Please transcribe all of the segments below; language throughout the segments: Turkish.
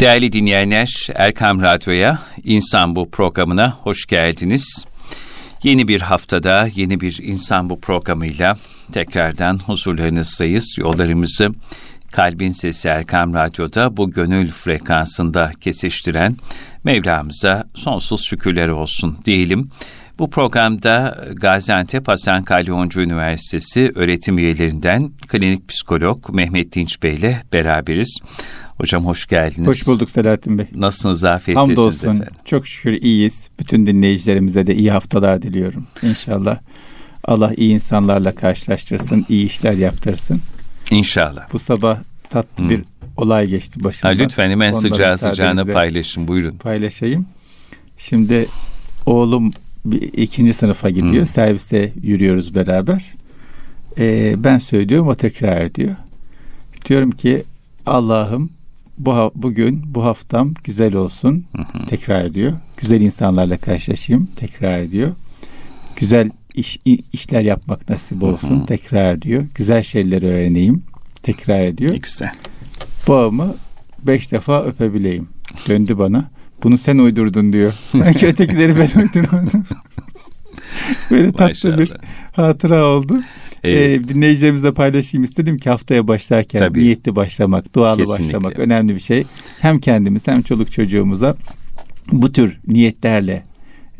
Değerli dinleyenler, Erkam Radyo'ya, İnsan Bu programına hoş geldiniz. Yeni bir haftada, yeni bir İnsan Bu programıyla tekrardan huzurlarınızdayız. Yollarımızı Kalbin Sesi Erkam Radyo'da bu gönül frekansında kesiştiren Mevlamıza sonsuz şükürler olsun diyelim. Bu programda Gaziantep Hasan Kalyoncu Üniversitesi öğretim üyelerinden klinik psikolog Mehmet Dinç Bey ile beraberiz. Hocam hoş geldiniz. Hoş bulduk Selahattin Bey. Nasılsınız? Afiyettesiniz Hamdolsun. efendim. Çok şükür iyiyiz. Bütün dinleyicilerimize de iyi haftalar diliyorum. İnşallah Allah iyi insanlarla karşılaştırsın, iyi işler yaptırsın. İnşallah. Bu sabah tatlı bir olay geçti Ha, başımdan. lütfen hemen Ondan sıcağı sıcağına paylaşın. Buyurun. paylaşayım. Şimdi oğlum bir, ikinci sınıfa gidiyor. Hı. Serviste yürüyoruz beraber. Ee, ben söylüyorum o tekrar ediyor. Diyorum ki Allah'ım bu bugün bu haftam güzel olsun. Tekrar ediyor. Güzel insanlarla karşılaşayım. Tekrar ediyor. Güzel iş, işler yapmak nasip olsun. Tekrar ediyor. Güzel şeyler öğreneyim. Tekrar ediyor. Ne güzel. Bağımı beş defa öpebileyim. Döndü bana. Bunu sen uydurdun diyor. Sanki ötekileri ben uydurmadım. Böyle tatlı bir hatıra oldu. Evet. Ee, dinleyicilerimizle paylaşayım istedim ki haftaya başlarken Tabii. niyetli başlamak, dualı Kesinlikle. başlamak önemli bir şey. Hem kendimiz hem çoluk çocuğumuza bu tür niyetlerle,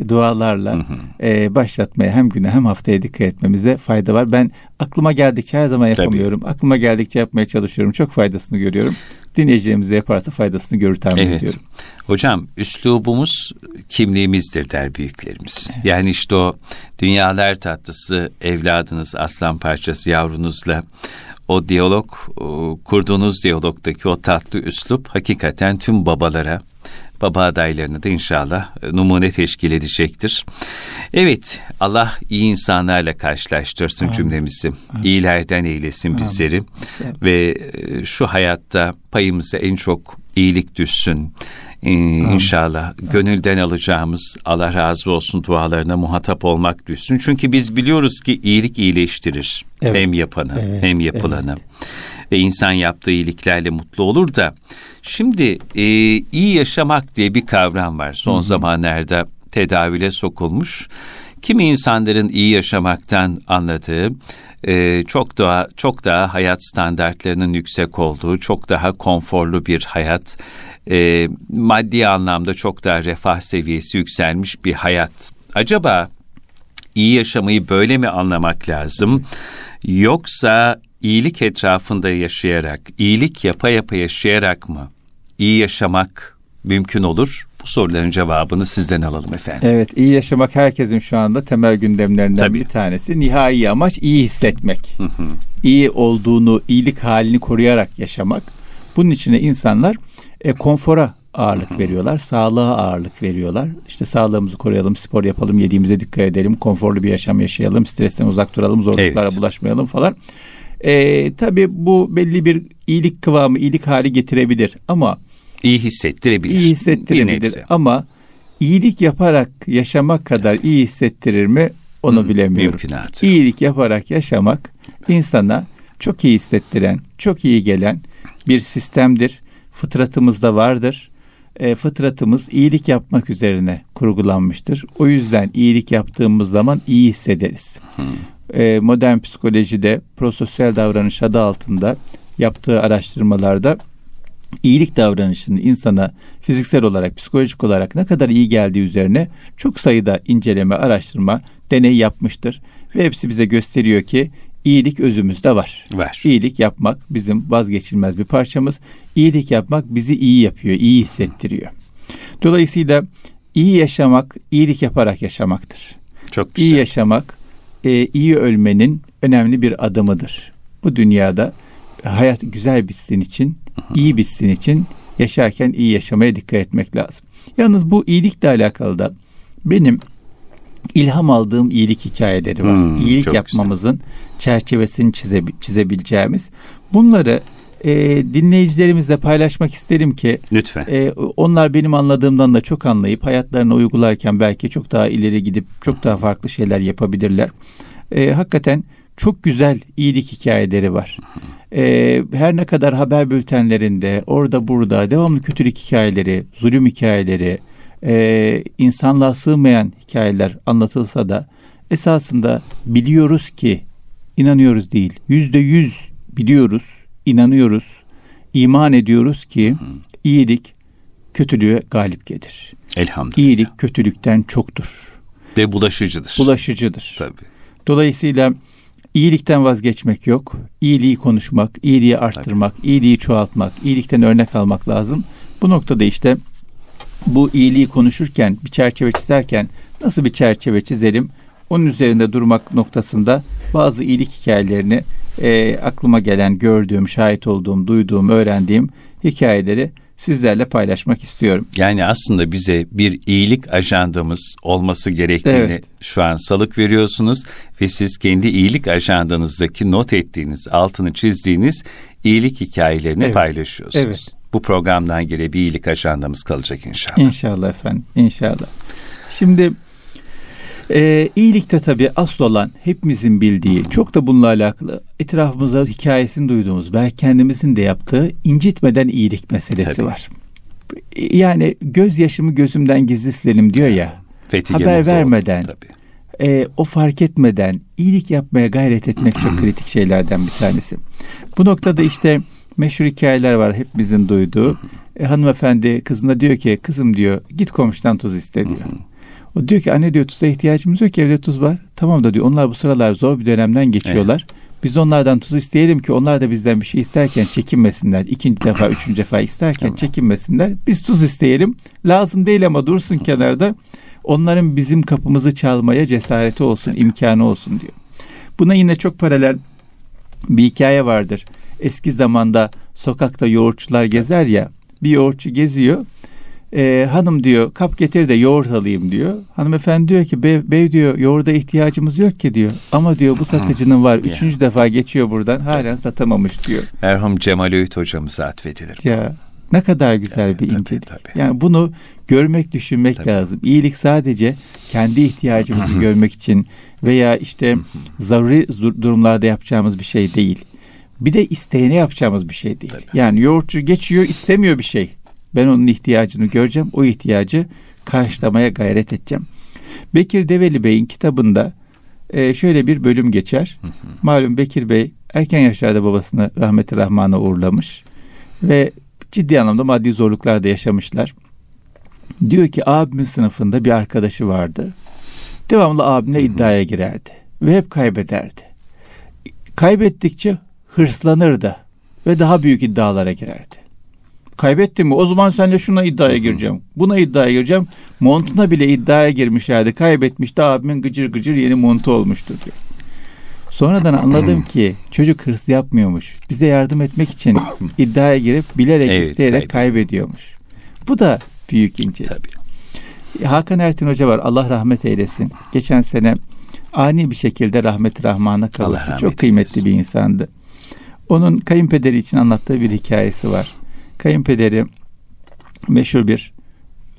dualarla Hı hı. e, başlatmaya hem güne hem haftaya dikkat etmemize fayda var. Ben aklıma geldikçe her zaman yapamıyorum. Aklıma geldikçe yapmaya çalışıyorum. Çok faydasını görüyorum. Dinleyicilerimiz de yaparsa faydasını görür tahmin Evet. ediyorum. Hocam üslubumuz kimliğimizdir der büyüklerimiz. Yani işte o dünyalar tatlısı evladınız aslan parçası yavrunuzla o diyalog o kurduğunuz diyalogdaki o tatlı üslup hakikaten tüm babalara baba adaylarını da inşallah e, numune teşkil edecektir. Evet Allah iyi insanlarla karşılaştırsın Amin. cümlemizi. İyilerden eylesin bizleri Evet. ve e, şu hayatta payımıza en çok iyilik düşsün. Ee, İnşallah gönülden alacağımız Allah razı olsun dualarına muhatap olmak düşsün. Çünkü biz biliyoruz ki iyilik iyileştirir. Evet. Hem yapanı Evet, hem yapılanı. Ve insan yaptığı iyiliklerle mutlu olur da. Şimdi e, iyi yaşamak diye bir kavram var. Son zamanlarda tedavüle sokulmuş. Kimi insanların iyi yaşamaktan anladığı, e, çok daha çok daha hayat standartlarının yüksek olduğu, çok daha konforlu bir hayat, e, maddi anlamda çok daha refah seviyesi yükselmiş bir hayat. Acaba iyi yaşamayı böyle mi anlamak lazım? Yoksa iyilik etrafında yaşayarak, iyilik yapa yapa yaşayarak mı iyi yaşamak mümkün olur? Bu soruların cevabını sizden alalım efendim. Evet, iyi yaşamak herkesin şu anda temel gündemlerinden Tabii. bir tanesi. Nihai amaç iyi hissetmek. Hı hı. iyi olduğunu, iyilik halini koruyarak yaşamak. Bunun içine insanlar e, konfora ağırlık veriyorlar, sağlığa ağırlık veriyorlar. İşte sağlığımızı koruyalım, spor yapalım, yediğimize dikkat edelim, konforlu bir yaşam yaşayalım, stresten uzak duralım, zorluklara Evet. bulaşmayalım falan. E, tabii bu belli bir iyilik kıvamı, iyilik hali getirebilir ama İyi hissettirebilir. iyi hissettirebilir ama iyilik yaparak yaşamak kadar iyi hissettirir mi onu Hı, bilemiyorum. Mümkünatı. İyilik yaparak yaşamak insana çok iyi hissettiren, çok iyi gelen bir sistemdir. Fıtratımızda vardır. E, fıtratımız iyilik yapmak üzerine kurgulanmıştır. O yüzden iyilik yaptığımız zaman iyi hissederiz. E, modern psikolojide prososyal davranış adı altında yaptığı araştırmalarda iyilik davranışının insana fiziksel olarak, psikolojik olarak ne kadar iyi geldiği üzerine çok sayıda inceleme, araştırma, deney yapmıştır. Ve hepsi bize gösteriyor ki iyilik özümüzde var. Var. İyilik yapmak bizim vazgeçilmez bir parçamız. İyilik yapmak bizi iyi yapıyor, iyi hissettiriyor. Dolayısıyla iyi yaşamak, iyilik yaparak yaşamaktır. Çok güzel. İyi yaşamak, e, iyi ölmenin önemli bir adımıdır. Bu dünyada hayat güzel bitsin için, iyi bitsin için yaşarken iyi yaşamaya dikkat etmek lazım. Yalnız bu iyilikle alakalı da benim ilham aldığım iyilik hikayeleri var. Hmm, iyilik yapmamızın çerçevesini çize, çizebileceğimiz. Bunları e, dinleyicilerimizle paylaşmak isterim ki Lütfen. e, onlar benim anladığımdan da çok anlayıp hayatlarını uygularken belki çok daha ileri gidip çok daha farklı şeyler yapabilirler. E, hakikaten çok güzel iyilik hikayeleri var. e, her ne kadar haber bültenlerinde orada burada devamlı kötülük hikayeleri, zulüm hikayeleri, e, insanlığa sığmayan hikayeler anlatılsa da esasında biliyoruz ki inanıyoruz değil yüzde yüz biliyoruz, inanıyoruz, iman ediyoruz ki iyilik kötülüğe galip gelir. Elhamdülillah. İyilik kötülükten çoktur. Ve bulaşıcıdır. Bulaşıcıdır. Tabii. Dolayısıyla iyilikten vazgeçmek yok. İyiliği konuşmak, iyiliği arttırmak, Tabii. iyiliği çoğaltmak, iyilikten örnek almak lazım. Bu noktada işte bu iyiliği konuşurken, bir çerçeve çizerken nasıl bir çerçeve çizelim? Onun üzerinde durmak noktasında bazı iyilik hikayelerini e, aklıma gelen, gördüğüm, şahit olduğum, duyduğum, öğrendiğim hikayeleri sizlerle paylaşmak istiyorum. Yani aslında bize bir iyilik ajandamız olması gerektiğini evet. şu an salık veriyorsunuz ve siz kendi iyilik ajandanızdaki not ettiğiniz, altını çizdiğiniz iyilik hikayelerini evet. paylaşıyorsunuz. Evet. Bu programdan geri bir iyilik ajandamız kalacak inşallah. İnşallah efendim, inşallah. Şimdi ee, iyilikte tabii asıl olan hepimizin bildiği, çok da bununla alakalı etrafımızda hikayesini duyduğumuz, belki kendimizin de yaptığı incitmeden iyilik meselesi tabii. var. Yani göz yaşımı gözümden gizli silelim diyor ya. Fethi haber vermeden, e, o fark etmeden iyilik yapmaya gayret etmek çok kritik şeylerden bir tanesi. Bu noktada işte meşhur hikayeler var hepimizin duyduğu. E, hanımefendi kızına diyor ki kızım diyor git komşudan tuz iste diyor. O diyor ki anne diyor tuza ihtiyacımız yok ki evde tuz var. Tamam da diyor onlar bu sıralar zor bir dönemden geçiyorlar. Evet. Biz onlardan tuz isteyelim ki onlar da bizden bir şey isterken çekinmesinler. İkinci defa, üçüncü defa isterken tamam. çekinmesinler. Biz tuz isteyelim. Lazım değil ama dursun kenarda. Onların bizim kapımızı çalmaya cesareti olsun, imkanı olsun diyor. Buna yine çok paralel bir hikaye vardır. Eski zamanda sokakta yoğurtçular gezer ya. Bir yoğurtçu geziyor e, hanım diyor kap getir de yoğurt alayım diyor. Hanımefendi diyor ki bey, bey diyor yoğurda ihtiyacımız yok ki diyor. Ama diyor bu satıcının var. Üçüncü yeah. defa geçiyor buradan halen satamamış diyor. Merhum Cemal Öğüt hocamıza atfedilir. Ya ne kadar güzel evet, bir incelik. Tabii, tabii. Yani bunu görmek, düşünmek tabii. lazım. İyilik sadece kendi ihtiyacımızı görmek için veya işte zaruri durumlarda yapacağımız bir şey değil. Bir de isteyene yapacağımız bir şey değil. Tabii. Yani yoğurtçu geçiyor istemiyor bir şey. Ben onun ihtiyacını göreceğim. O ihtiyacı karşılamaya gayret edeceğim. Bekir Develi Bey'in kitabında e, şöyle bir bölüm geçer. Malum Bekir Bey erken yaşlarda babasını rahmeti rahmana uğurlamış ve ciddi anlamda maddi zorluklar da yaşamışlar. Diyor ki abimin sınıfında bir arkadaşı vardı. Devamlı abimle iddiaya girerdi ve hep kaybederdi. Kaybettikçe hırslanırdı ve daha büyük iddialara girerdi. Kaybettin mi? O zaman sen de şuna iddiaya gireceğim. Buna iddiaya gireceğim. Montuna bile iddiaya girmişlerdi. Kaybetmişti. Abimin gıcır gıcır yeni montu olmuştu diyor. Sonradan anladım ki çocuk hırs yapmıyormuş. Bize yardım etmek için iddiaya girip bilerek evet, isteyerek kaybediyormuş. Bu da büyük ince. Tabii. Hakan Ertin Hoca var. Allah rahmet eylesin. Geçen sene ani bir şekilde rahmet rahmana kavuştu. Çok kıymetli eylesin. bir insandı. Onun kayınpederi için anlattığı bir hikayesi var. Kayınpederi meşhur bir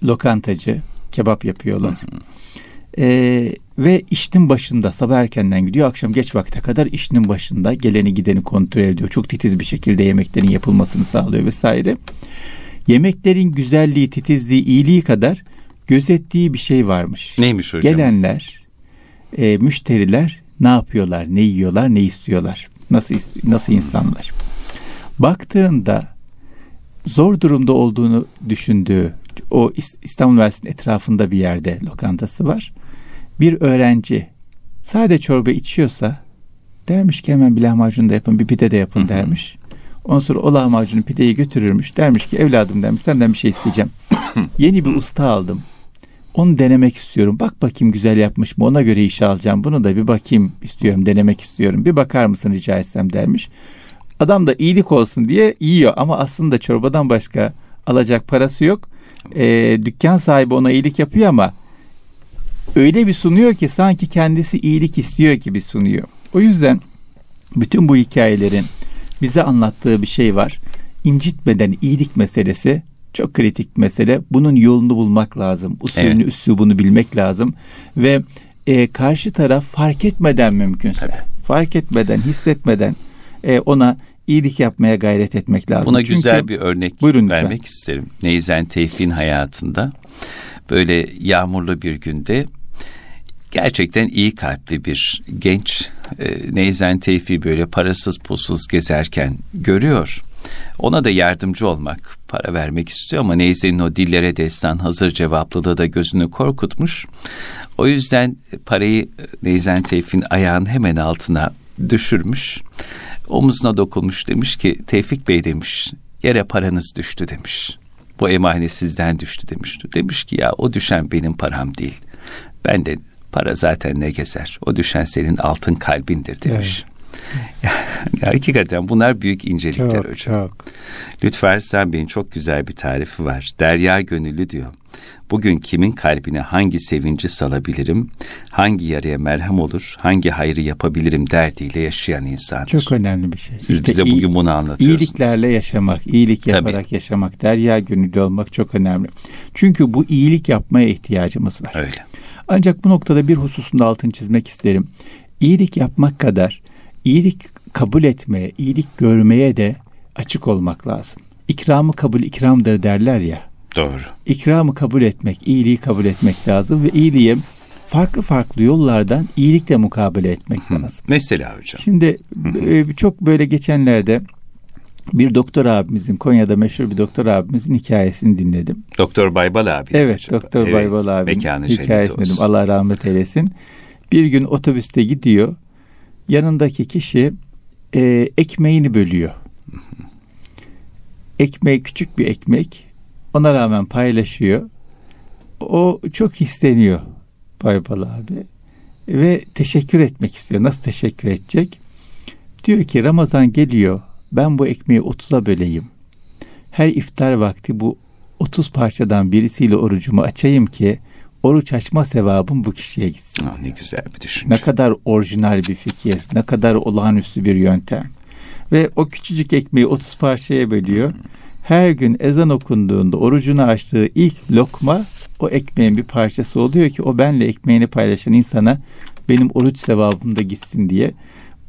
lokantacı. Kebap yapıyorlar. Ee, ve işinin başında sabah erkenden gidiyor. Akşam geç vakte kadar işinin başında geleni gideni kontrol ediyor. Çok titiz bir şekilde yemeklerin yapılmasını sağlıyor vesaire. Yemeklerin güzelliği, titizliği, iyiliği kadar gözettiği bir şey varmış. Neymiş hocam? Gelenler, e, müşteriler ne yapıyorlar, ne yiyorlar, ne istiyorlar, nasıl nasıl insanlar. Baktığında zor durumda olduğunu düşündüğü o İstanbul Üniversitesi'nin etrafında bir yerde lokantası var. Bir öğrenci sade çorba içiyorsa dermiş ki hemen bir lahmacun da yapın bir pide de yapın dermiş. Ondan sonra o lahmacunu pideyi götürürmüş. Dermiş ki evladım demiş senden bir şey isteyeceğim. Yeni bir usta aldım. Onu denemek istiyorum. Bak bakayım güzel yapmış mı? Ona göre iş alacağım. Bunu da bir bakayım istiyorum, denemek istiyorum. Bir bakar mısın rica etsem dermiş. Adam da iyilik olsun diye yiyor ama aslında çorbadan başka alacak parası yok. E, dükkan sahibi ona iyilik yapıyor ama öyle bir sunuyor ki sanki kendisi iyilik istiyor gibi sunuyor. O yüzden bütün bu hikayelerin bize anlattığı bir şey var. İncitmeden iyilik meselesi çok kritik mesele. Bunun yolunu bulmak lazım. Usulünü, evet. üslubunu bilmek lazım. Ve e, karşı taraf fark etmeden mümkünse, Tabii. fark etmeden, hissetmeden e, ona iyilik yapmaya gayret etmek lazım. Buna Çünkü, güzel bir örnek Buyurun lütfen. vermek isterim. Neyzen Tevfik'in hayatında böyle yağmurlu bir günde gerçekten iyi kalpli bir genç e, Neyzen Tevfik'i böyle parasız pulsuz gezerken görüyor. Ona da yardımcı olmak, para vermek istiyor ama Neyzen'in o dillere destan hazır cevaplılığı da gözünü korkutmuş. O yüzden parayı Neyzen Tevfik'in ayağının hemen altına düşürmüş. Omuzuna dokunmuş demiş ki Tevfik Bey demiş yere paranız düştü demiş. Bu emanet sizden düştü demiş. Demiş ki ya o düşen benim param değil. Ben de para zaten ne gezer. O düşen senin altın kalbindir demiş. Ya, ya hakikaten bunlar büyük incelikler Çok hocam. çok. Lütfer sen benim çok güzel bir tarifi var. Derya gönüllü diyor. Bugün kimin kalbine hangi sevinci salabilirim, hangi yaraya merhem olur, hangi hayrı yapabilirim derdiyle yaşayan insandır. Çok önemli bir şey. Siz İşte bize iyi- bugün bunu anlatıyorsunuz. İyiliklerle yaşamak, iyilik Tabii. yaparak yaşamak, derya gönüllü olmak çok önemli. Çünkü bu iyilik yapmaya ihtiyacımız var. Öyle. Ancak bu noktada bir hususunda altını çizmek isterim. İyilik yapmak kadar iyilik kabul etmeye, iyilik görmeye de açık olmak lazım. İkramı kabul ikramdır derler ya. Doğru. İkramı kabul etmek, iyiliği kabul etmek lazım ve iyiliğe farklı farklı yollardan iyilikle mukabele etmek lazım. Mesela hocam. Şimdi e, çok böyle geçenlerde bir doktor abimizin Konya'da meşhur bir doktor abimizin hikayesini dinledim. Doktor Baybal abi. Evet. Doktor Evet, Baybal abinin Mekanı hikayesini olsun. dedim. Allah rahmet eylesin. Bir gün otobüste gidiyor. Yanındaki kişi e, ekmeğini bölüyor. Ekmeği küçük bir ekmek. Ona rağmen paylaşıyor. O çok hisleniyor Baybal abi. Ve teşekkür etmek istiyor. Nasıl teşekkür edecek? Diyor ki Ramazan geliyor. Ben bu ekmeği 30'a böleyim. Her iftar vakti bu 30 parçadan birisiyle orucumu açayım ki oruç açma sevabım bu kişiye gitsin. Ah, ne güzel bir düşünce. Ne kadar orijinal bir fikir, ne kadar olağanüstü bir yöntem. Ve o küçücük ekmeği 30 parçaya bölüyor. Her gün ezan okunduğunda orucunu açtığı ilk lokma o ekmeğin bir parçası oluyor ki o benle ekmeğini paylaşan insana benim oruç sevabım da gitsin diye.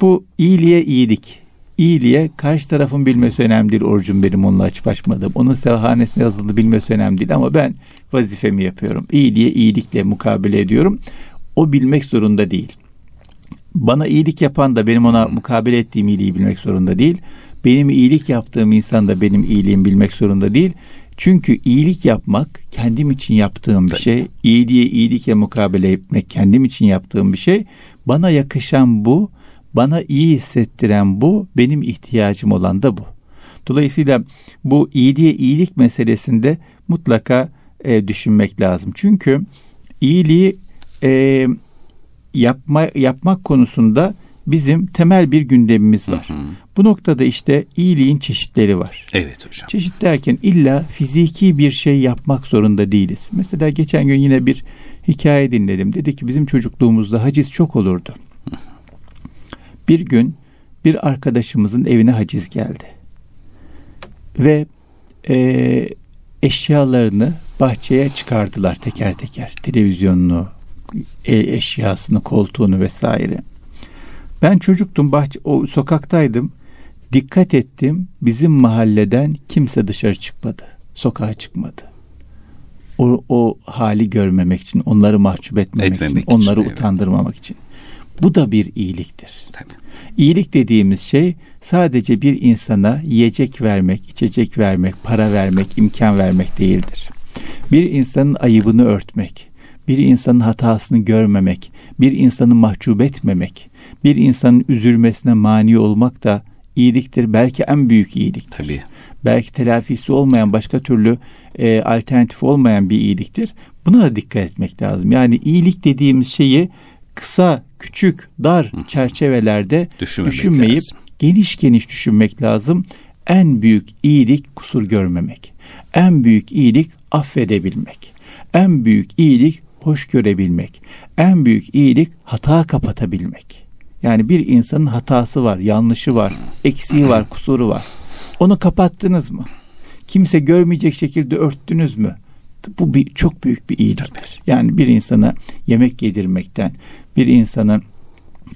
Bu iyiliğe iyilik. İyiliğe karşı tarafın bilmesi önemli değil. Orucum benim onunla açıp açmadım. Onun sevhanesine yazıldı bilmesi önemli değil. Ama ben vazifemi yapıyorum. İyiliğe iyilikle mukabele ediyorum. O bilmek zorunda değil. Bana iyilik yapan da benim ona mukabele ettiğim iyiliği bilmek zorunda değil. Benim iyilik yaptığım insan da benim iyiliğimi bilmek zorunda değil. Çünkü iyilik yapmak kendim için yaptığım bir şey. İyiliğe iyilikle mukabele etmek kendim için yaptığım bir şey. Bana yakışan bu, bana iyi hissettiren bu, benim ihtiyacım olan da bu. Dolayısıyla bu iyiliğe iyilik meselesinde mutlaka e, düşünmek lazım. Çünkü iyiliği e, yapma yapmak konusunda bizim temel bir gündemimiz var. Hı hı. Bu noktada işte iyiliğin çeşitleri var. Evet hocam. Çeşit derken illa fiziki bir şey yapmak zorunda değiliz. Mesela geçen gün yine bir hikaye dinledim. Dedi ki bizim çocukluğumuzda haciz çok olurdu. Bir gün bir arkadaşımızın evine haciz geldi. Ve e, eşyalarını bahçeye çıkardılar teker teker. Televizyonunu, e, eşyasını, koltuğunu vesaire. Ben çocuktum, bahçe, o sokaktaydım. Dikkat ettim. Bizim mahalleden kimse dışarı çıkmadı. Sokağa çıkmadı. O, o hali görmemek için, onları mahcup etmemek Etmemek için, için, onları evet. utandırmamak için. Bu da bir iyiliktir. Tabii. İyilik dediğimiz şey sadece bir insana yiyecek vermek, içecek vermek, para vermek, imkan vermek değildir. Bir insanın ayıbını örtmek, bir insanın hatasını görmemek, bir insanı mahcup etmemek, bir insanın üzülmesine mani olmak da iyiliktir. Belki en büyük iyiliktir. Tabii. Belki telafisi olmayan başka türlü e, alternatif olmayan bir iyiliktir. Buna da dikkat etmek lazım. Yani iyilik dediğimiz şeyi kısa, küçük, dar çerçevelerde Düşünmemek düşünmeyip lazım. geniş geniş düşünmek lazım. En büyük iyilik kusur görmemek. En büyük iyilik affedebilmek. En büyük iyilik hoş görebilmek. En büyük iyilik hata kapatabilmek. Yani bir insanın hatası var, yanlışı var, eksiği var, kusuru var. Onu kapattınız mı? Kimse görmeyecek şekilde örttünüz mü? Bu bir çok büyük bir iyiliktir. Yani bir insana yemek yedirmekten, bir insanın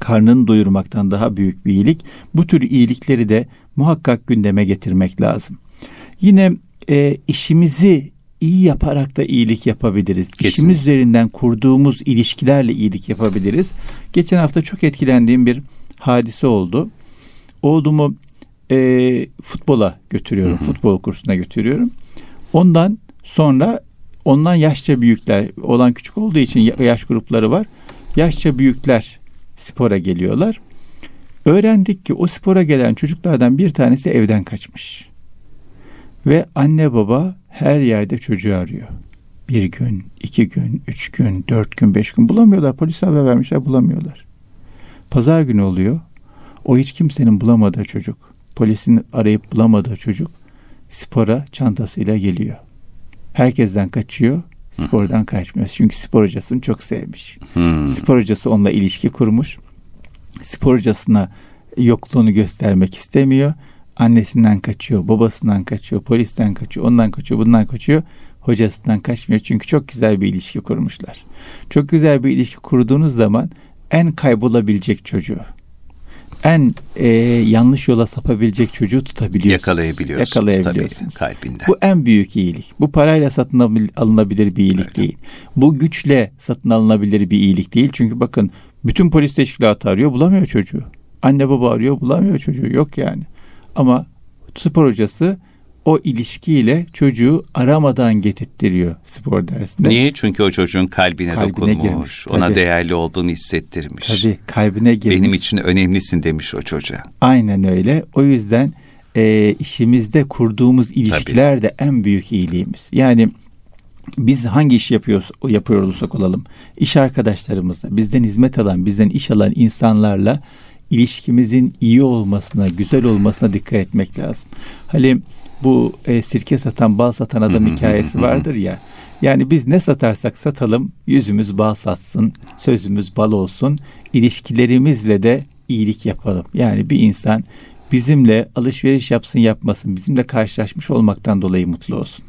karnını doyurmaktan daha büyük bir iyilik. Bu tür iyilikleri de muhakkak gündeme getirmek lazım. Yine e, işimizi iyi yaparak da iyilik yapabiliriz. Kesinlikle. İşimiz üzerinden kurduğumuz ilişkilerle iyilik yapabiliriz. Geçen hafta çok etkilendiğim bir hadise oldu. Oğlumu e, futbola götürüyorum, Hı hı. futbol kursuna götürüyorum. Ondan sonra ondan yaşça büyükler, olan küçük olduğu için ya- yaş grupları var. Yaşça büyükler spora geliyorlar. Öğrendik ki o spora gelen çocuklardan bir tanesi evden kaçmış. Ve anne baba her yerde çocuğu arıyor. Bir gün, iki gün, üç gün, dört gün, beş gün bulamıyorlar. Polis haber vermişler bulamıyorlar. Pazar günü oluyor. O hiç kimsenin bulamadığı çocuk, polisin arayıp bulamadığı çocuk spora çantasıyla geliyor. Herkesten kaçıyor, spordan kaçmıyor. Çünkü spor hocasını çok sevmiş. Hmm. Spor hocası onunla ilişki kurmuş. Spor hocasına yokluğunu göstermek istemiyor. Annesinden kaçıyor, babasından kaçıyor, polisten kaçıyor, ondan kaçıyor, bundan kaçıyor. Hocasından kaçmıyor çünkü çok güzel bir ilişki kurmuşlar. Çok güzel bir ilişki kurduğunuz zaman en kaybolabilecek çocuğu, en e, yanlış yola sapabilecek çocuğu tutabiliyorsunuz. Yakalayabiliyorsunuz, Yakalayabiliyorsunuz. tabii kalbinden. Bu en büyük iyilik. Bu parayla satın abil- alınabilir bir iyilik Öyle. değil. Bu güçle satın alınabilir bir iyilik değil. Çünkü bakın bütün polis teşkilatı arıyor bulamıyor çocuğu. Anne baba arıyor bulamıyor çocuğu. Yok yani. Ama spor hocası o ilişkiyle çocuğu aramadan getirttiriyor spor dersinde. Niye? Çünkü o çocuğun kalbine, Kalbine dokunmuş. girmiş, Ona tabii. değerli olduğunu hissettirmiş. Tabii kalbine girmiş. Benim için önemlisin demiş o çocuğa. Aynen öyle. O yüzden e, işimizde kurduğumuz ilişkiler de en büyük iyiliğimiz. Yani biz hangi iş yapıyoruz, yapıyor olursak olalım, iş arkadaşlarımızla, bizden hizmet alan, bizden iş alan insanlarla ilişkimizin iyi olmasına, güzel olmasına dikkat etmek lazım. Hani bu e, sirke satan, bal satan adam hikayesi vardır ya. Yani biz ne satarsak satalım, yüzümüz bal satsın, sözümüz bal olsun, ilişkilerimizle de iyilik yapalım. Yani bir insan bizimle alışveriş yapsın yapmasın, bizimle karşılaşmış olmaktan dolayı mutlu olsun.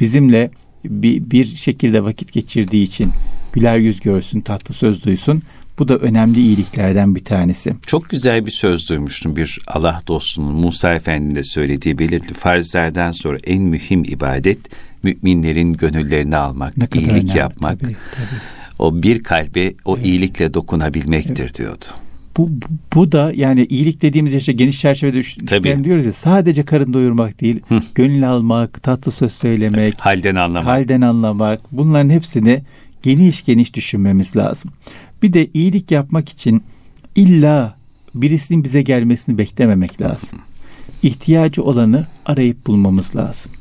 Bizimle bir, bir şekilde vakit geçirdiği için güler yüz görsün, tatlı söz duysun. Bu da önemli iyiliklerden bir tanesi. Çok güzel bir söz duymuştum bir Allah dostunun Musa Efendi'nin de söylediği belirli farzlerden sonra en mühim ibadet müminlerin gönüllerini almak, Ne iyilik önemli. yapmak. Tabii, tabii. O bir kalbe o iyilikle dokunabilmektir diyordu. Bu, bu, da yani iyilik dediğimiz işte geniş çerçevede düş- Tabii. düşünelim diyoruz ya sadece karın doyurmak değil, Hı. gönül almak, tatlı söz söylemek, Halden anlamak. halden anlamak bunların hepsini geniş geniş düşünmemiz lazım. Bir de iyilik yapmak için illa birisinin bize gelmesini beklememek lazım. İhtiyacı olanı arayıp bulmamız lazım.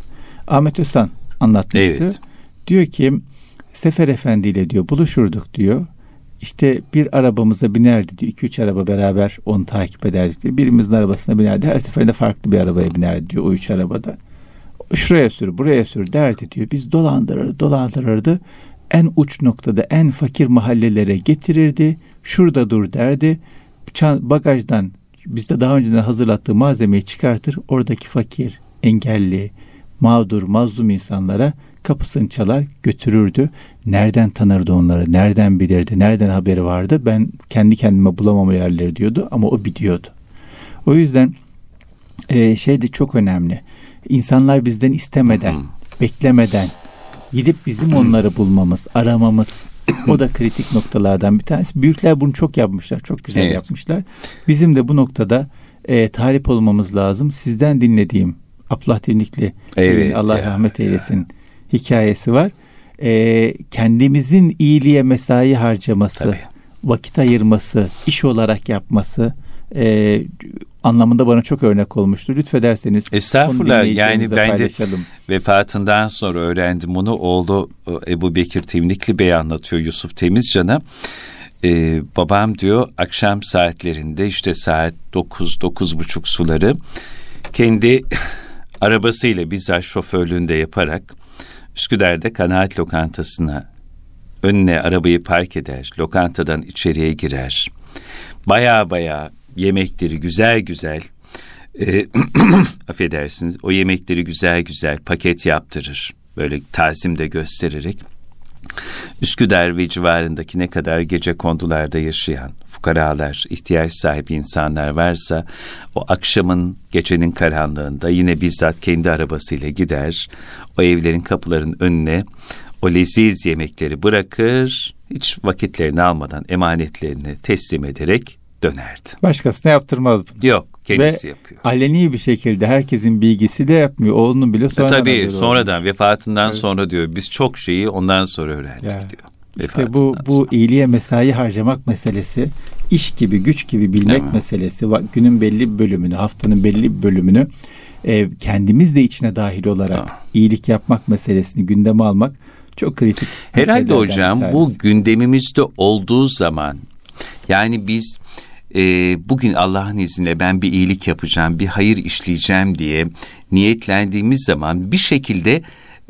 Ahmet Özhan anlatmıştı. Evet. Diyor ki Sefer Efendi ile diyor buluşurduk diyor. İşte bir arabamıza binerdi diyor. 2-3 araba beraber onu takip ederdik diyor. Birimizin arabasına binerdi. Her seferinde farklı bir arabaya binerdi diyor o üç arabada. Şuraya sür, buraya sür derdi diyor. Biz dolandırır, dolandırırdı. En uç noktada en fakir mahallelere getirirdi. Şurada dur derdi. Bagajdan bizde daha önceden hazırlattığı malzemeyi çıkartır. Oradaki fakir, engelli, mağdur, mazlum insanlara kapısını çalar götürürdü. Nereden tanırdı onları? Nereden bilirdi? Nereden haberi vardı? Ben kendi kendime bulamama yerleri diyordu ama o biliyordu. O yüzden e, şey de çok önemli. İnsanlar bizden istemeden, beklemeden gidip bizim onları bulmamız, aramamız o da kritik noktalardan bir tanesi. Büyükler bunu çok yapmışlar, çok güzel Evet. yapmışlar. Bizim de bu noktada e, talip olmamız lazım. Sizden dinlediğim Ablah Dinlikli Evet Allah ya, rahmet ya. eylesin hikayesi var. E, kendimizin iyiliğe mesai harcaması, Tabii. vakit ayırması, iş olarak yapması e, anlamında bana çok örnek olmuştu. Lütfederseniz Estağfurullah yani ben de vefatından sonra öğrendim bunu. Oğlu e, Ebu Bekir Temlikli Bey anlatıyor Yusuf Temizcan'a. Ee, babam diyor akşam saatlerinde işte saat 9 buçuk suları kendi arabasıyla bizzat şoförlüğünde yaparak Üsküdar'da kanaat lokantasına önüne arabayı park eder. Lokantadan içeriye girer. Baya baya yemekleri güzel güzel e, affedersiniz o yemekleri güzel güzel paket yaptırır. Böyle tazimde göstererek Üsküdar ve civarındaki ne kadar gece kondularda yaşayan fukaralar, ihtiyaç sahibi insanlar varsa o akşamın gecenin karanlığında yine bizzat kendi arabasıyla gider, o evlerin kapıların önüne o leziz yemekleri bırakır, hiç vakitlerini almadan emanetlerini teslim ederek dönerdi. Başkasına yaptırmaz bunu. Yok, kendisi Ve yapıyor. aleni bir şekilde herkesin bilgisi de yapmıyor. Oğlunun bile E sonradan tabii haberi sonradan olmuş. vefatından Evet. sonra diyor biz çok şeyi ondan sonra öğrendik Ya. diyor. İşte bu bu sonra. iyiliğe mesai harcamak meselesi, iş gibi, güç gibi bilmek meselesi, günün belli bir bölümünü, haftanın belli bir bölümünü e, kendimiz de içine dahil olarak Tamam. iyilik yapmak meselesini gündeme almak çok kritik. Herhalde hocam bu gündemimizde olduğu zaman yani biz e, bugün Allah'ın izniyle ben bir iyilik yapacağım, bir hayır işleyeceğim diye niyetlendiğimiz zaman bir şekilde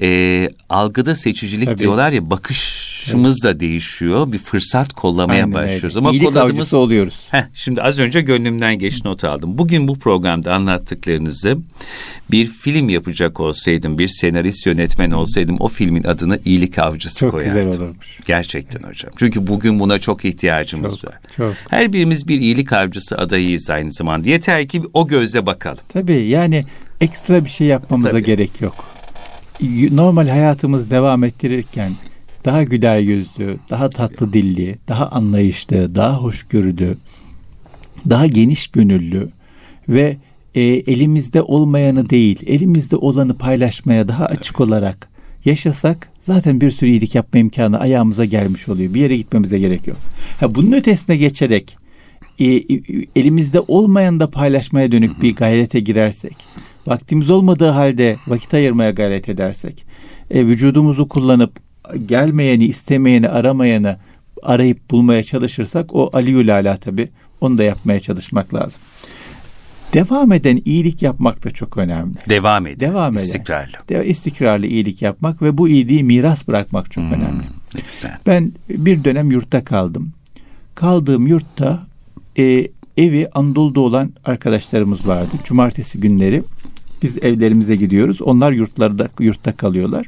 e, algıda seçicilik Tabii. diyorlar ya bakışımız da değişiyor. Bir fırsat kollamaya Aynen öyle. başlıyoruz. Ama İyilik kolladığımız avcısı oluyoruz. Heh, şimdi az önce gönlümden geç not aldım. Bugün bu programda anlattıklarınızı bir film yapacak olsaydım, bir senarist yönetmen olsaydım o filmin adını İyilik Avcısı Çok koyardım. güzel olurmuş. Gerçekten hocam. Çünkü bugün buna çok ihtiyacımız Çok, var. çok. Her birimiz bir iyilik avcısı adayıyız aynı zamanda. Yeter ki o gözle bakalım. Tabii yani ekstra bir şey yapmamıza Tabii. gerek yok. Normal hayatımız devam ettirirken daha güler yüzlü, daha tatlı dilli, daha anlayışlı, daha hoşgörülü, daha geniş gönüllü ve e, elimizde olmayanı değil, elimizde olanı paylaşmaya daha açık olarak yaşasak zaten bir sürü iyilik yapma imkanı ayağımıza gelmiş oluyor. Bir yere gitmemize gerek yok. Ha, bunun ötesine geçerek e, e, elimizde olmayan da paylaşmaya dönük bir gayrete girersek, vaktimiz olmadığı halde vakit ayırmaya gayret edersek, e, vücudumuzu kullanıp gelmeyeni, istemeyeni, aramayanı arayıp bulmaya çalışırsak o Aliül Ala tabi. Onu da yapmaya çalışmak lazım. Devam eden iyilik yapmak da çok önemli. Devam edin. Devam eden. İstikrarlı. De- istikrarlı iyilik yapmak ve bu iyiliği miras bırakmak çok Hmm, önemli. ne güzel. Ben bir dönem yurtta kaldım. Kaldığım yurtta e, evi Anadolu'da olan arkadaşlarımız vardı. Cumartesi günleri biz evlerimize gidiyoruz. Onlar yurtlarda yurtta kalıyorlar.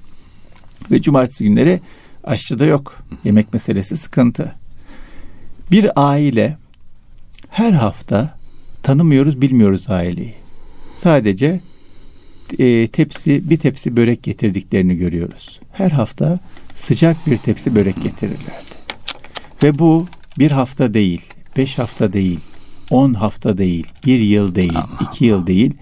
Ve cumartesi günleri aşçı da yok. Yemek meselesi sıkıntı. Bir aile her hafta tanımıyoruz, bilmiyoruz aileyi. Sadece e, tepsi bir tepsi börek getirdiklerini görüyoruz. Her hafta sıcak bir tepsi börek getirirlerdi. Ve bu bir hafta değil, beş hafta değil, on hafta değil, bir yıl değil, iki yıl değil.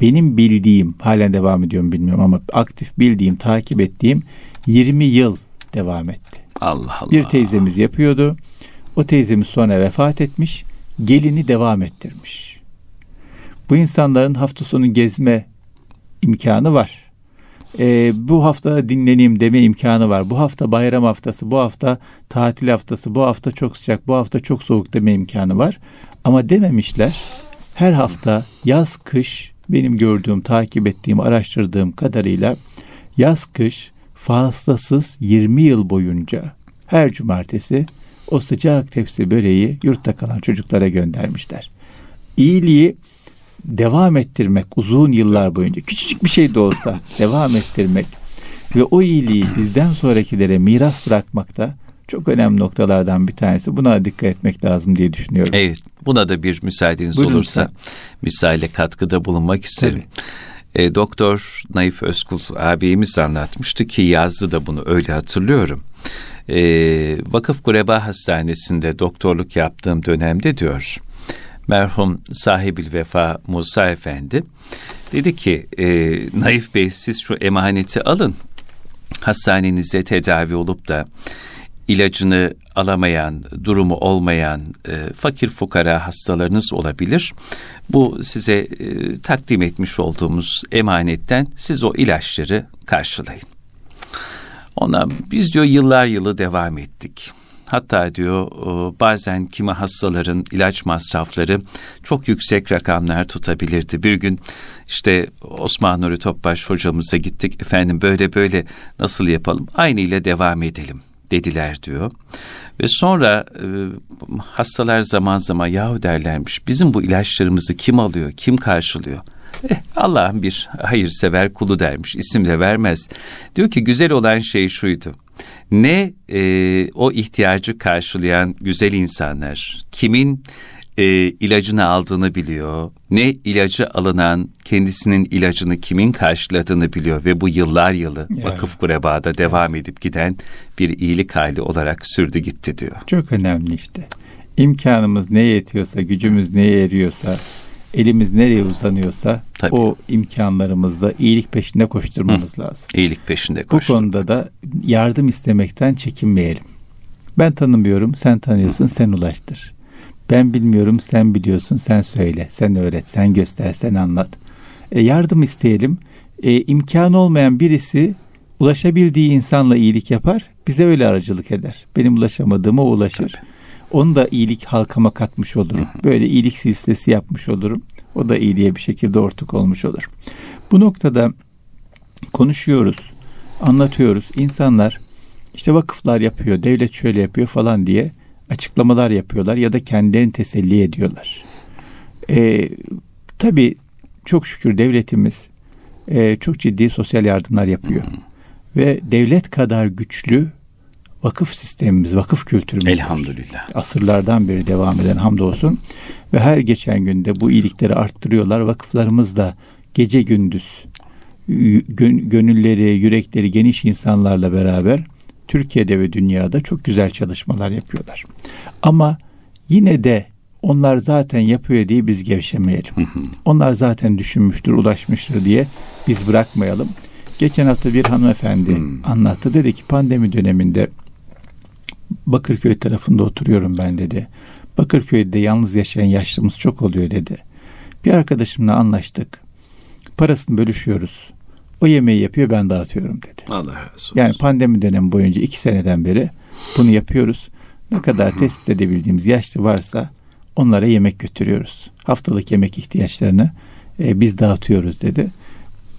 Benim bildiğim, halen devam ediyorum bilmiyorum ama aktif bildiğim, takip ettiğim 20 yıl devam etti. Allah Allah. Bir teyzemiz yapıyordu. O teyzemiz sonra vefat etmiş. Gelini devam ettirmiş. Bu insanların hafta sonu gezme imkanı var. Ee, bu hafta dinleneyim deme imkanı var. Bu hafta bayram haftası, bu hafta tatil haftası, bu hafta çok sıcak, bu hafta çok soğuk deme imkanı var. Ama dememişler. Her hafta yaz kış benim gördüğüm, takip ettiğim, araştırdığım kadarıyla yaz kış faslasız 20 yıl boyunca her cumartesi o sıcak tepsi böreği yurtta kalan çocuklara göndermişler. İyiliği devam ettirmek uzun yıllar boyunca küçücük bir şey de olsa devam ettirmek ve o iyiliği bizden sonrakilere miras bırakmak da çok önemli noktalardan bir tanesi. Buna dikkat etmek lazım diye düşünüyorum. Evet, buna da bir müsaadeniz Buyurun olursa lütfen. misale katkıda bulunmak isterim. E, Doktor Naif Özkul abimiz anlatmıştı ki yazdı da bunu öyle hatırlıyorum. E, Vakıf Kureba Hastanesi'nde doktorluk yaptığım dönemde diyor merhum sahibil vefa Musa Efendi dedi ki e, Naif Bey siz şu emaneti alın hastanenize tedavi olup da ilacını alamayan, durumu olmayan e, fakir fukara hastalarınız olabilir. Bu size e, takdim etmiş olduğumuz emanetten siz o ilaçları karşılayın. Ona biz diyor yıllar yılı devam ettik. Hatta diyor bazen kimi hastaların ilaç masrafları çok yüksek rakamlar tutabilirdi. Bir gün işte Osman Nuri Topbaş hocamıza gittik. Efendim böyle böyle nasıl yapalım? Aynı ile devam edelim dediler diyor. Ve sonra e, hastalar zaman zaman yahu derlermiş bizim bu ilaçlarımızı kim alıyor, kim karşılıyor? Eh, Allah'ın bir hayırsever kulu dermiş, isim de vermez. Diyor ki güzel olan şey şuydu. ne e, o ihtiyacı karşılayan güzel insanlar, kimin e, ilacını aldığını biliyor, ne ilacı alınan kendisinin ilacını kimin karşıladığını biliyor ve bu yıllar yılı Evet. vakıf kurebada devam edip giden bir iyilik hali olarak sürdü gitti diyor. Çok önemli işte. İmkanımız neye yetiyorsa, gücümüz neye eriyorsa, elimiz nereye uzanıyorsa Tabii. o imkanlarımızla iyilik peşinde koşturmamız lazım. İyilik peşinde Bu koştu. konuda da yardım istemekten çekinmeyelim. Ben tanımıyorum, sen tanıyorsun, sen ulaştır. Ben bilmiyorum, sen biliyorsun, sen söyle, sen öğret, sen göster, sen anlat. E, yardım isteyelim. E, imkanı olmayan birisi ulaşabildiği insanla iyilik yapar, bize öyle aracılık eder. Benim ulaşamadığıma ulaşır. Tabii. Onu da iyilik halkama katmış olurum. Böyle iyilik silsilesi yapmış olurum. O da iyiliğe bir şekilde ortak olmuş olur. Bu noktada konuşuyoruz, anlatıyoruz. İnsanlar işte vakıflar yapıyor, devlet şöyle yapıyor falan diye açıklamalar yapıyorlar ya da kendilerini teselli ediyorlar. Ee, tabii çok şükür devletimiz e, çok ciddi sosyal yardımlar yapıyor. Ve devlet kadar güçlü vakıf sistemimiz, vakıf kültürümüz Elhamdülillah. asırlardan beri devam eden hamdolsun ve her geçen günde bu iyilikleri arttırıyorlar. Vakıflarımız da gece gündüz gönülleri, yürekleri geniş insanlarla beraber Türkiye'de ve dünyada çok güzel çalışmalar yapıyorlar. Ama yine de onlar zaten yapıyor diye biz gevşemeyelim. Onlar zaten düşünmüştür, ulaşmıştır diye biz bırakmayalım. Geçen hafta bir hanımefendi anlattı. Dedi ki pandemi döneminde Bakırköy tarafında oturuyorum ben dedi. Bakırköy'de yalnız yaşayan yaşlımız çok oluyor dedi. Bir arkadaşımla anlaştık. Parasını bölüşüyoruz. O yemeği yapıyor ben dağıtıyorum dedi. Allah razı olsun. Yani pandemi dönemi boyunca iki seneden beri bunu yapıyoruz. Ne kadar tespit edebildiğimiz yaşlı varsa onlara yemek götürüyoruz. Haftalık yemek ihtiyaçlarını e, biz dağıtıyoruz dedi.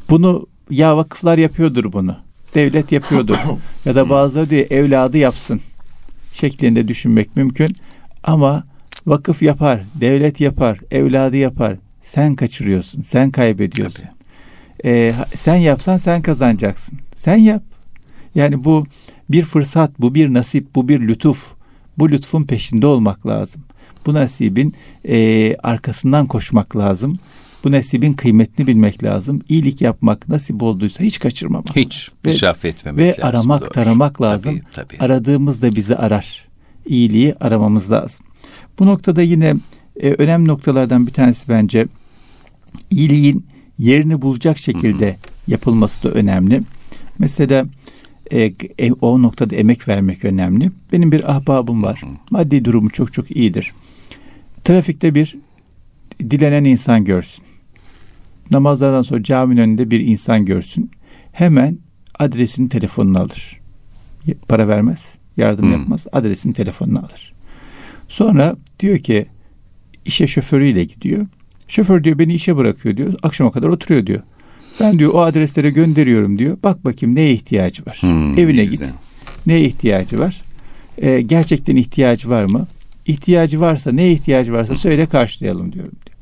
Bunu ya vakıflar yapıyordur bunu. Devlet yapıyordur. ya da bazıları diyor evladı yapsın şeklinde düşünmek mümkün. Ama vakıf yapar, devlet yapar, evladı yapar. Sen kaçırıyorsun, sen kaybediyorsun. Tabii. Ee, sen yapsan sen kazanacaksın. Sen yap. Yani bu bir fırsat, bu bir nasip, bu bir lütuf. Bu lütfun peşinde olmak lazım. Bu nasibin e, arkasından koşmak lazım. Bu nasibin kıymetini bilmek lazım. İyilik yapmak nasip olduysa hiç kaçırmamak. Hiç Ve- israf etmemek Ve lazım. aramak, Doğru. taramak lazım. Tabii, tabii. Aradığımızda bizi arar. İyiliği aramamız lazım. Bu noktada yine e, önemli noktalardan bir tanesi bence iyiliğin yerini bulacak şekilde yapılması da önemli. Mesela e, e, o noktada emek vermek önemli. Benim bir ahbabım var. Maddi durumu çok çok iyidir. Trafikte bir dilenen insan görsün. Namazlardan sonra caminin önünde bir insan görsün. Hemen adresini telefonunu alır. Para vermez, yardım Hmm. yapmaz. Adresini telefonunu alır. Sonra diyor ki işe şoförüyle gidiyor. Şoför diyor beni işe bırakıyor diyor. Akşama kadar oturuyor diyor. Ben diyor o adreslere gönderiyorum diyor. Bak bakayım neye ihtiyacı var. Hmm, Evine ne git. güzel. Neye ihtiyacı var? Ee, gerçekten ihtiyacı var mı? İhtiyacı varsa neye ihtiyacı varsa söyle karşılayalım diyorum diyor.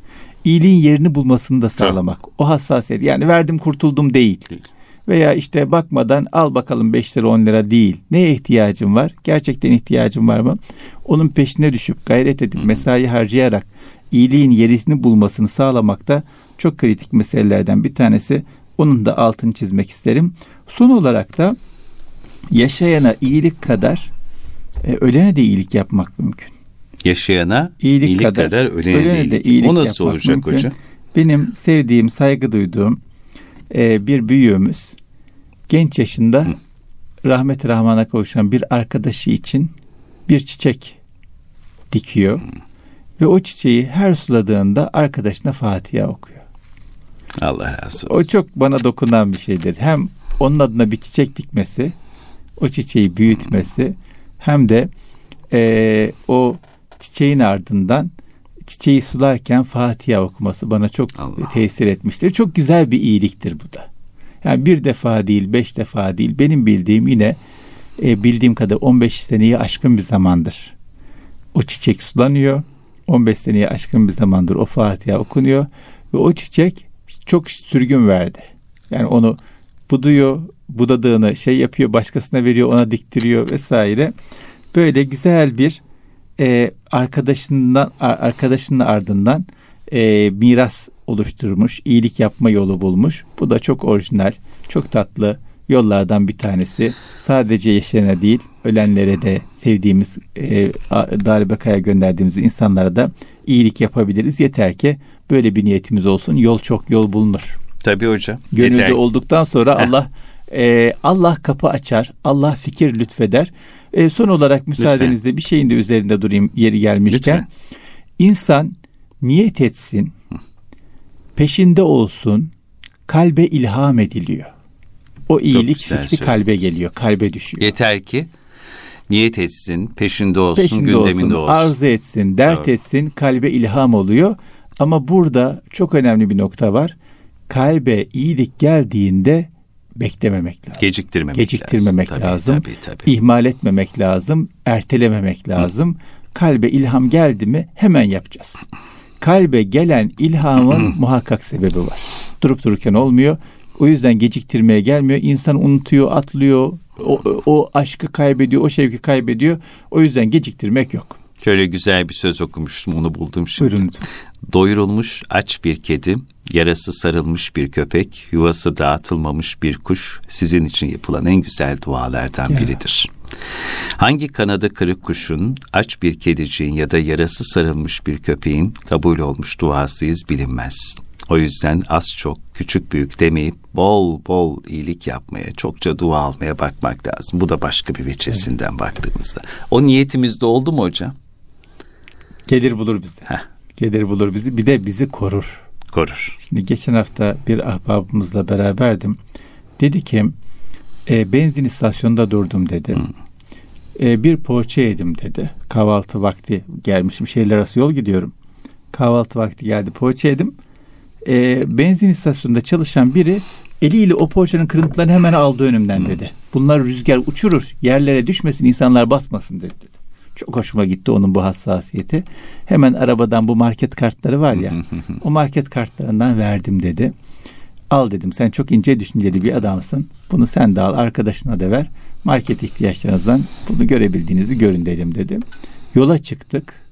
İyiliğin yerini bulmasını da sağlamak. O hassasiyet. Yani verdim kurtuldum değil. Değil. Veya işte bakmadan al bakalım 5 lira 10 lira değil. Neye ihtiyacın var? Gerçekten ihtiyacın var mı? Onun peşine düşüp gayret edip mesai harcayarak iyiliğin yerisini bulmasını sağlamak da çok kritik meselelerden bir tanesi. Onun da altını çizmek isterim. Son olarak da yaşayana iyilik kadar e, ölene de iyilik yapmak mümkün. Yaşayana İyilik iyilik, kadar, kadar, ölene, ölene de de iyilik. iyilik O nasıl yapmak olacak mümkün. hocam? Benim sevdiğim, saygı duyduğum e, bir büyüğümüz genç yaşında Hı. rahmet rahmana kavuşan bir arkadaşı için bir çiçek dikiyor. Ve o çiçeği her suladığında arkadaşına Fatiha okuyor. Allah razı O olsun. çok bana dokunan bir şeydir. Hem onun adına bir çiçek dikmesi, o çiçeği büyütmesi, hem de eee, o çiçeğin ardından çiçeği sularken Fatiha okuması bana çok Allah. tesir etmiştir. Çok güzel bir iyiliktir bu da. Yani bir defa değil, beş defa değil. Benim bildiğim yine e, bildiğim kadar 15 seneyi aşkın bir zamandır. O çiçek sulanıyor. 15 seneyi aşkın bir zamandır o Fatiha okunuyor ve o çiçek çok sürgün verdi. Yani onu buduyor, budadığını şey yapıyor başkasına veriyor ona diktiriyor vesaire. Böyle güzel bir e, arkadaşından arkadaşının ardından e, miras oluşturmuş, iyilik yapma yolu bulmuş. Bu da çok orijinal, çok tatlı yollardan bir tanesi. Sadece yaşayana değil, ölenlere de sevdiğimiz, e, darbekaya gönderdiğimiz insanlara da iyilik yapabiliriz. Yeter ki böyle bir niyetimiz olsun. Yol çok yol bulunur. Tabii hocam. Gönülde Yeter. olduktan sonra Allah e, Allah kapı açar, Allah fikir lütfeder. E, son olarak müsaadenizle Lütfen. bir şeyin de üzerinde durayım yeri gelmişken. Lütfen. İnsan niyet etsin, peşinde olsun, kalbe ilham ediliyor. O iyilik fikri kalbe geliyor, kalbe düşüyor. Yeter ki niyet etsin, peşinde olsun, peşinde gündeminde olsun, olsun. Arzu etsin, dert Doğru. etsin, kalbe ilham oluyor. Ama burada çok önemli bir nokta var. Kalbe iyilik geldiğinde beklememek lazım. Geciktirmemek, Geciktirmemek lazım. lazım. Tabii, tabii, tabii. İhmal etmemek lazım. Ertelememek lazım. Hı. Kalbe ilham geldi mi hemen yapacağız. Kalbe gelen ilhamın muhakkak sebebi var. Durup dururken olmuyor. O yüzden geciktirmeye gelmiyor. İnsan unutuyor, atlıyor. O, o aşkı kaybediyor, o şevki kaybediyor. O yüzden geciktirmek yok. Şöyle güzel bir söz okumuştum, onu buldum şimdi. Buyurun. Doyurulmuş aç bir kedi, yarası sarılmış bir köpek, yuvası dağıtılmamış bir kuş sizin için yapılan en güzel dualardan ya. biridir. Hangi kanadı kırık kuşun, aç bir kediciğin ya da yarası sarılmış bir köpeğin kabul olmuş duasıyız bilinmez. O yüzden az çok, küçük büyük demeyip bol bol iyilik yapmaya, çokça dua almaya bakmak lazım. Bu da başka bir veçesinden evet. baktığımızda. O niyetimizde oldu mu hocam? Gelir bulur bizi. Heh. Gelir bulur bizi. Bir de bizi korur. Korur. Şimdi geçen hafta bir ahbabımızla beraberdim. Dedi ki e, benzin istasyonunda durdum dedi. Hmm. E, bir poğaça yedim dedi. Kahvaltı vakti gelmişim. Şehirler arası yol gidiyorum. Kahvaltı vakti geldi. Poğaça yedim. E, benzin istasyonunda çalışan biri eliyle o poğaçanın kırıntılarını hemen aldı önümden dedi. Bunlar rüzgar uçurur. Yerlere düşmesin, insanlar basmasın dedi. Çok hoşuma gitti onun bu hassasiyeti. Hemen arabadan bu market kartları var ya. o market kartlarından verdim dedi. Al dedim sen çok ince düşünceli bir adamsın. Bunu sen de al arkadaşına da ver. Market ihtiyaçlarınızdan bunu görebildiğinizi görün dedim dedi. Yola çıktık.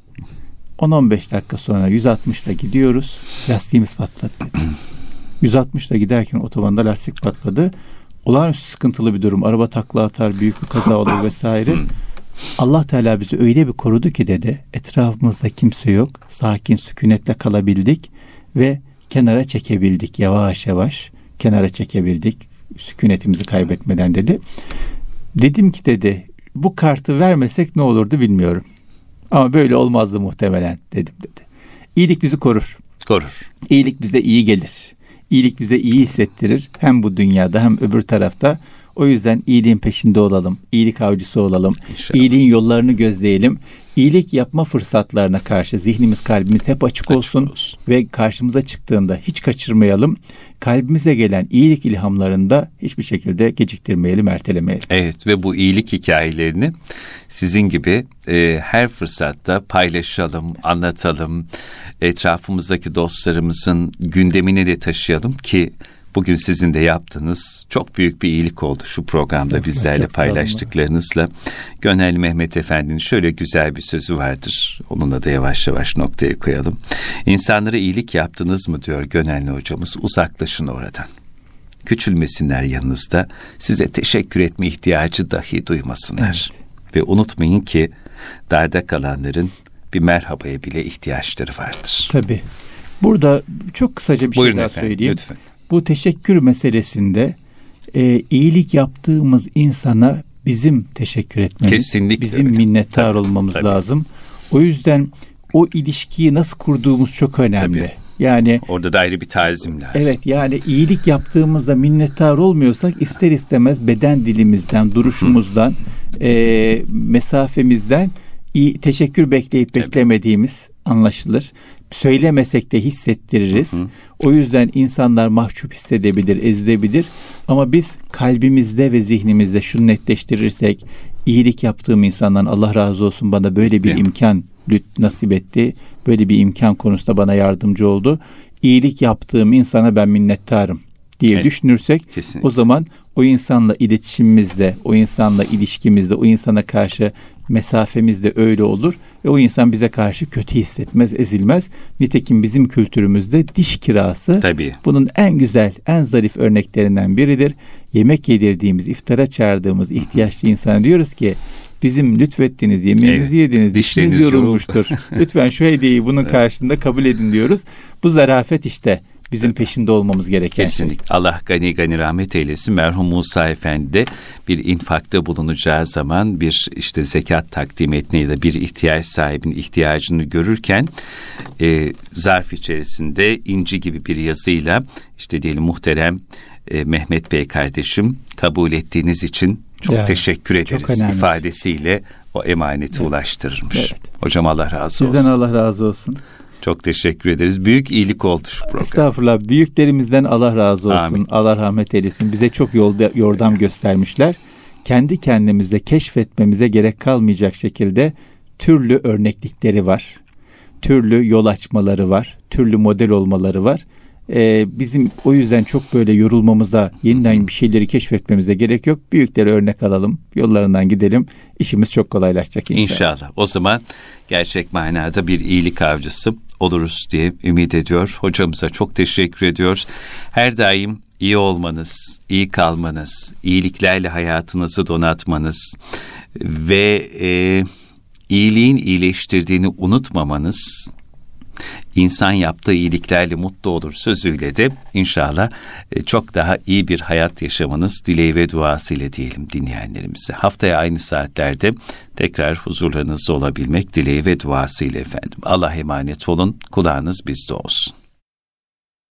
10-15 dakika sonra 160'la gidiyoruz. Lastiğimiz patladı dedi. 160'la giderken otobanda lastik patladı. Olağanüstü sıkıntılı bir durum. Araba takla atar, büyük bir kaza olur vesaire. Allah Teala bizi öyle bir korudu ki dedi. Etrafımızda kimse yok. Sakin sükunetle kalabildik ve kenara çekebildik yavaş yavaş. Kenara çekebildik. Sükunetimizi kaybetmeden dedi. Dedim ki dedi bu kartı vermesek ne olurdu bilmiyorum. Ama böyle olmazdı muhtemelen dedim dedi. İyilik bizi korur. Korur. İyilik bize iyi gelir. İyilik bize iyi hissettirir. Hem bu dünyada hem öbür tarafta. O yüzden iyiliğin peşinde olalım. İyilik avcısı olalım. İnşallah. İyiliğin yollarını gözleyelim. İyilik yapma fırsatlarına karşı zihnimiz, kalbimiz hep açık, açık olsun, olsun ve karşımıza çıktığında hiç kaçırmayalım. Kalbimize gelen iyilik ilhamlarında hiçbir şekilde geciktirmeyelim, ertelemeyelim. Evet ve bu iyilik hikayelerini sizin gibi e, her fırsatta paylaşalım, anlatalım. Etrafımızdaki dostlarımızın gündemine de taşıyalım ki Bugün sizin de yaptığınız çok büyük bir iyilik oldu şu programda bizlerle paylaştıklarınızla. Gönel Mehmet Efendi'nin şöyle güzel bir sözü vardır. Onunla da yavaş yavaş noktaya koyalım. İnsanlara iyilik yaptınız mı diyor Gönelli hocamız uzaklaşın oradan. Küçülmesinler yanınızda size teşekkür etme ihtiyacı dahi duymasınlar. Evet. Ve unutmayın ki darda kalanların bir merhabaya bile ihtiyaçları vardır. Tabii. Burada çok kısaca bir şey Buyurun şey daha efendim, söyleyeyim. Lütfen bu teşekkür meselesinde e, iyilik yaptığımız insana bizim teşekkür etmemiz, Kesinlikle bizim öyle. minnettar tabii, olmamız tabii. lazım. O yüzden o ilişkiyi nasıl kurduğumuz çok önemli. Tabii. Yani orada da ayrı bir tazim lazım. Evet yani iyilik yaptığımızda minnettar olmuyorsak ister istemez beden dilimizden, duruşumuzdan, e, mesafemizden iyi, teşekkür bekleyip beklemediğimiz anlaşılır söylemesek de hissettiririz. Hı hı. O yüzden insanlar mahcup hissedebilir, ezilebilir. Ama biz kalbimizde ve zihnimizde şunu netleştirirsek, iyilik yaptığım insandan Allah razı olsun bana böyle bir Değil imkan nasip etti. Böyle bir imkan konusunda bana yardımcı oldu. İyilik yaptığım insana ben minnettarım diye Evet. düşünürsek Kesinlikle. o zaman o insanla iletişimimizde, o insanla ilişkimizde, o insana karşı mesafemiz de öyle olur ve o insan bize karşı kötü hissetmez, ezilmez. Nitekim bizim kültürümüzde diş kirası Tabii. bunun en güzel, en zarif örneklerinden biridir. Yemek yedirdiğimiz, iftara çağırdığımız ihtiyaçlı insana diyoruz ki bizim lütfettiğiniz yemeğinizi Evet, yediniz, dişiniz yorulmuştur. Lütfen şu hediyeyi bunun karşılığında kabul edin diyoruz. Bu zarafet işte bizim peşinde olmamız gereken şey. Kesinlikle. Allah gani gani rahmet eylesin. Merhum Musa Efendi de bir infakta bulunacağı zaman bir işte zekat takdim etmeyi ya da bir ihtiyaç sahibinin ihtiyacını görürken e, zarf içerisinde inci gibi bir yazıyla işte diyelim muhterem e, Mehmet Bey kardeşim kabul ettiğiniz için çok Ya, teşekkür çok ederiz önemli. ifadesiyle o emaneti ulaştırırmış. Evet. Hocam Allah razı olsun. Sizden Allah razı olsun. Çok teşekkür ederiz. Büyük iyilik oldu şu program. Estağfurullah. Büyüklerimizden Allah razı olsun. Amin. Allah rahmet eylesin. Bize çok yolda yordam göstermişler. Kendi kendimize keşfetmemize gerek kalmayacak şekilde türlü örneklikleri var. Türlü yol açmaları var. Türlü model olmaları var. Ee, bizim o yüzden çok böyle yorulmamıza, yeniden bir şeyleri keşfetmemize gerek yok. Büyükleri örnek alalım, yollarından gidelim. İşimiz çok kolaylaşacak inşallah. İnşallah. O zaman gerçek manada bir iyilik avcısı oluruz diye ümit ediyor. Hocamıza çok teşekkür ediyoruz. Her daim iyi olmanız, iyi kalmanız, iyiliklerle hayatınızı donatmanız ve e, iyiliğin iyileştirdiğini unutmamanız insan yaptığı iyiliklerle mutlu olur sözüyle de inşallah e, çok daha iyi bir hayat yaşamanız dileği ve duasıyla diyelim dinleyenlerimize. Haftaya aynı saatlerde tekrar huzurlarınızda olabilmek dileği ve duasıyla efendim. Allah emanet olun, kulağınız bizde olsun.